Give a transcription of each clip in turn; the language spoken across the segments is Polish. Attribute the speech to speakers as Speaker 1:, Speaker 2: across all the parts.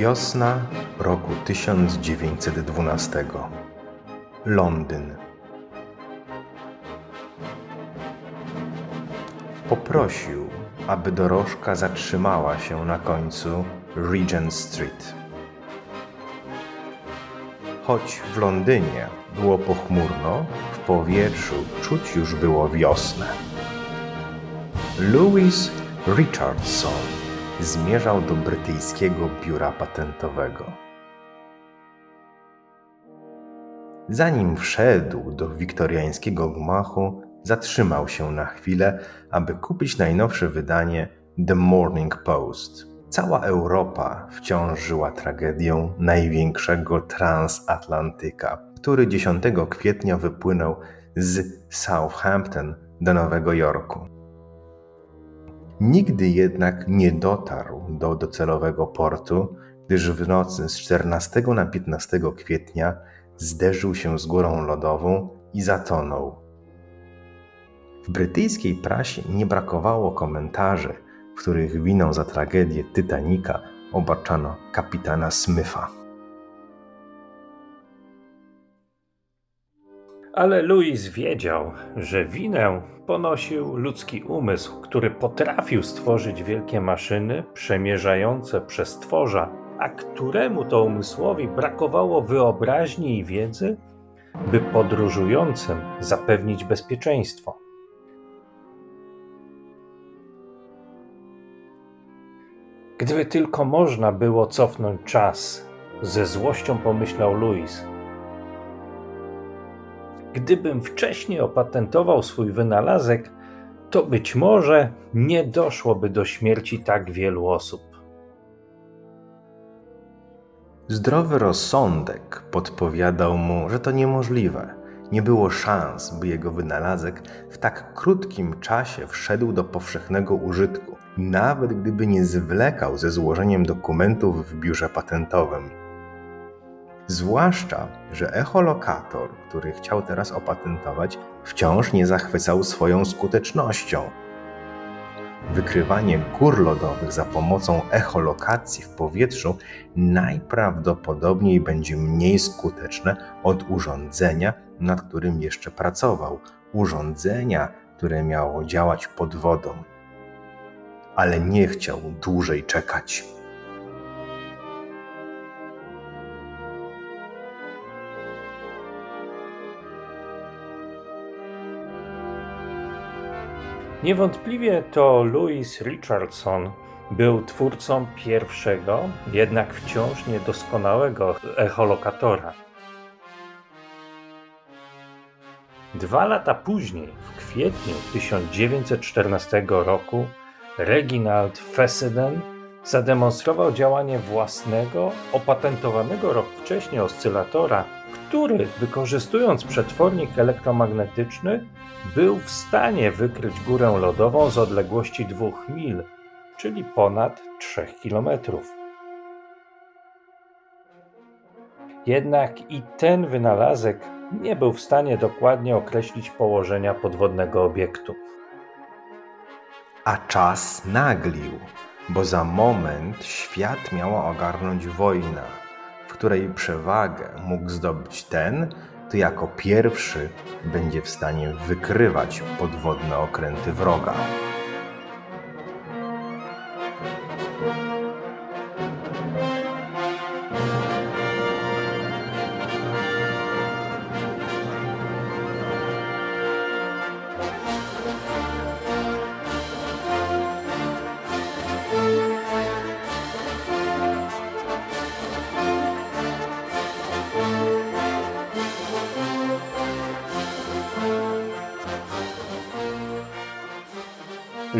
Speaker 1: Wiosna roku 1912. Londyn. Poprosił, aby dorożka zatrzymała się na końcu Regent Street. Choć w Londynie było pochmurno, w powietrzu czuć już było wiosnę. Louis Richardson zmierzał do brytyjskiego biura patentowego. Zanim wszedł do wiktoriańskiego gmachu, zatrzymał się na chwilę, aby kupić najnowsze wydanie The Morning Post. Cała Europa wciąż żyła tragedią największego transatlantyka, który 10 kwietnia wypłynął z Southampton do Nowego Jorku. Nigdy jednak nie dotarł do docelowego portu, gdyż w nocy z 14 na 15 kwietnia zderzył się z górą lodową i zatonął. W brytyjskiej prasie nie brakowało komentarzy, w których winą za tragedię Titanica obarczano kapitana Smitha.
Speaker 2: Ale Louis wiedział, że winę ponosił ludzki umysł, który potrafił stworzyć wielkie maszyny przemierzające przez tworza, a któremu to umysłowi brakowało wyobraźni i wiedzy, by podróżującym zapewnić bezpieczeństwo. Gdyby tylko można było cofnąć czas, ze złością pomyślał Louis. Gdybym wcześniej opatentował swój wynalazek, to być może nie doszłoby do śmierci tak wielu osób.
Speaker 1: Zdrowy rozsądek podpowiadał mu, że to niemożliwe. Nie było szans, by jego wynalazek w tak krótkim czasie wszedł do powszechnego użytku, nawet gdyby nie zwlekał ze złożeniem dokumentów w biurze patentowym. Zwłaszcza, że echolokator, który chciał teraz opatentować, wciąż nie zachwycał swoją skutecznością. Wykrywanie gór lodowych za pomocą echolokacji w powietrzu najprawdopodobniej będzie mniej skuteczne od urządzenia, nad którym jeszcze pracował, urządzenia, które miało działać pod wodą. Ale nie chciał dłużej czekać.
Speaker 2: Niewątpliwie to Louis Richardson był twórcą pierwszego, jednak wciąż niedoskonałego echolokatora. Dwa lata później, w kwietniu 1914 roku, Reginald Fessenden zademonstrował działanie własnego, opatentowanego rok wcześniej oscylatora, który, wykorzystując przetwornik elektromagnetyczny, był w stanie wykryć górę lodową z odległości 2 mil, czyli ponad 3 kilometrów. Jednak i ten wynalazek nie był w stanie dokładnie określić położenia podwodnego obiektu.
Speaker 1: A czas naglił, bo za moment świat miała ogarnąć wojna, której przewagę mógł zdobyć ten, kto jako pierwszy będzie w stanie wykrywać podwodne okręty wroga.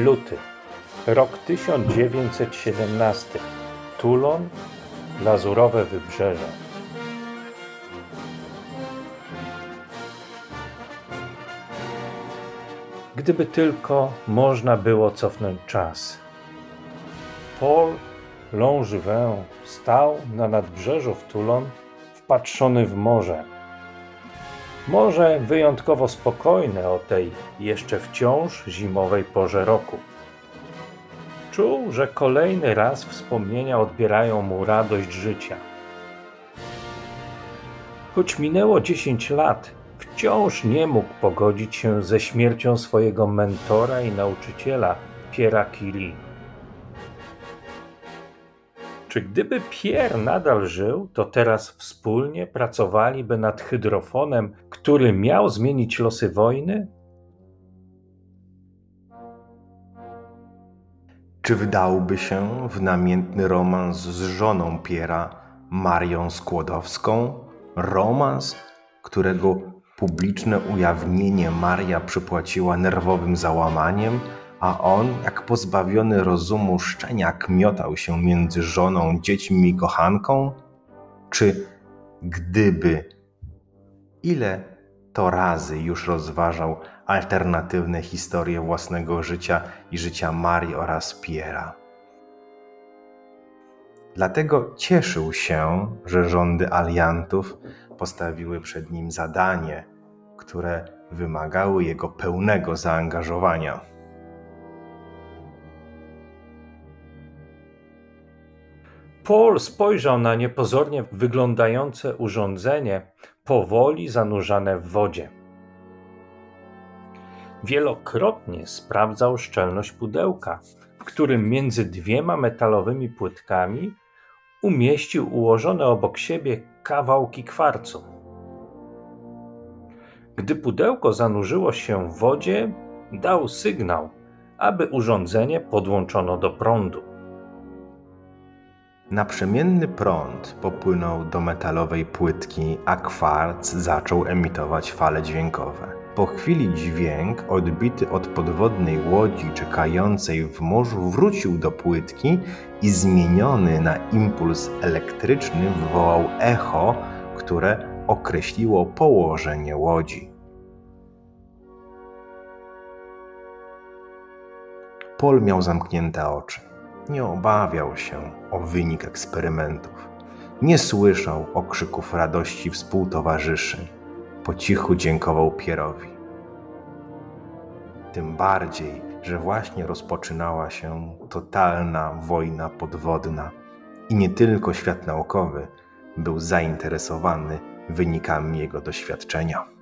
Speaker 2: Luty. Rok 1917. Toulon, Lazurowe Wybrzeże. Gdyby tylko można było cofnąć czas. Paul Longevin stał na nadbrzeżu w Toulon, wpatrzony w morze Morze wyjątkowo spokojne o tej jeszcze wciąż zimowej porze roku. Czuł, że kolejny raz wspomnienia odbierają mu radość życia. Choć minęło 10 lat, wciąż nie mógł pogodzić się ze śmiercią swojego mentora i nauczyciela, Piera Curie. Czy gdyby Pierre nadal żył, to teraz wspólnie pracowaliby nad hydrofonem, który miał zmienić losy wojny?
Speaker 1: Czy wdałby się w namiętny romans z żoną Piera, Marią Skłodowską? Romans, którego publiczne ujawnienie Maria przypłaciła nerwowym załamaniem, a on, jak pozbawiony rozumu szczeniak, miotał się między żoną, dziećmi i kochanką? Czy gdyby, ile to razy już rozważał alternatywne historie własnego życia i życia Marii oraz Piera? Dlatego cieszył się, że rządy aliantów postawiły przed nim zadanie, które wymagały jego pełnego zaangażowania.
Speaker 2: Paul spojrzał na niepozornie wyglądające urządzenie, powoli zanurzane w wodzie. Wielokrotnie sprawdzał szczelność pudełka, w którym między dwiema metalowymi płytkami umieścił ułożone obok siebie kawałki kwarcu. Gdy pudełko zanurzyło się w wodzie, dał sygnał, aby urządzenie podłączono do prądu.
Speaker 1: Naprzemienny prąd popłynął do metalowej płytki, a kwarc zaczął emitować fale dźwiękowe. Po chwili dźwięk, odbity od podwodnej łodzi czekającej w morzu, wrócił do płytki i zmieniony na impuls elektryczny wywołał echo, które określiło położenie łodzi. Pol miał zamknięte oczy nie obawiał się o wynik eksperymentów. Nie słyszał okrzyków radości współtowarzyszy. Po cichu dziękował Pierowi. Tym bardziej, że właśnie rozpoczynała się totalna wojna podwodna i nie tylko świat naukowy był zainteresowany wynikami jego doświadczenia.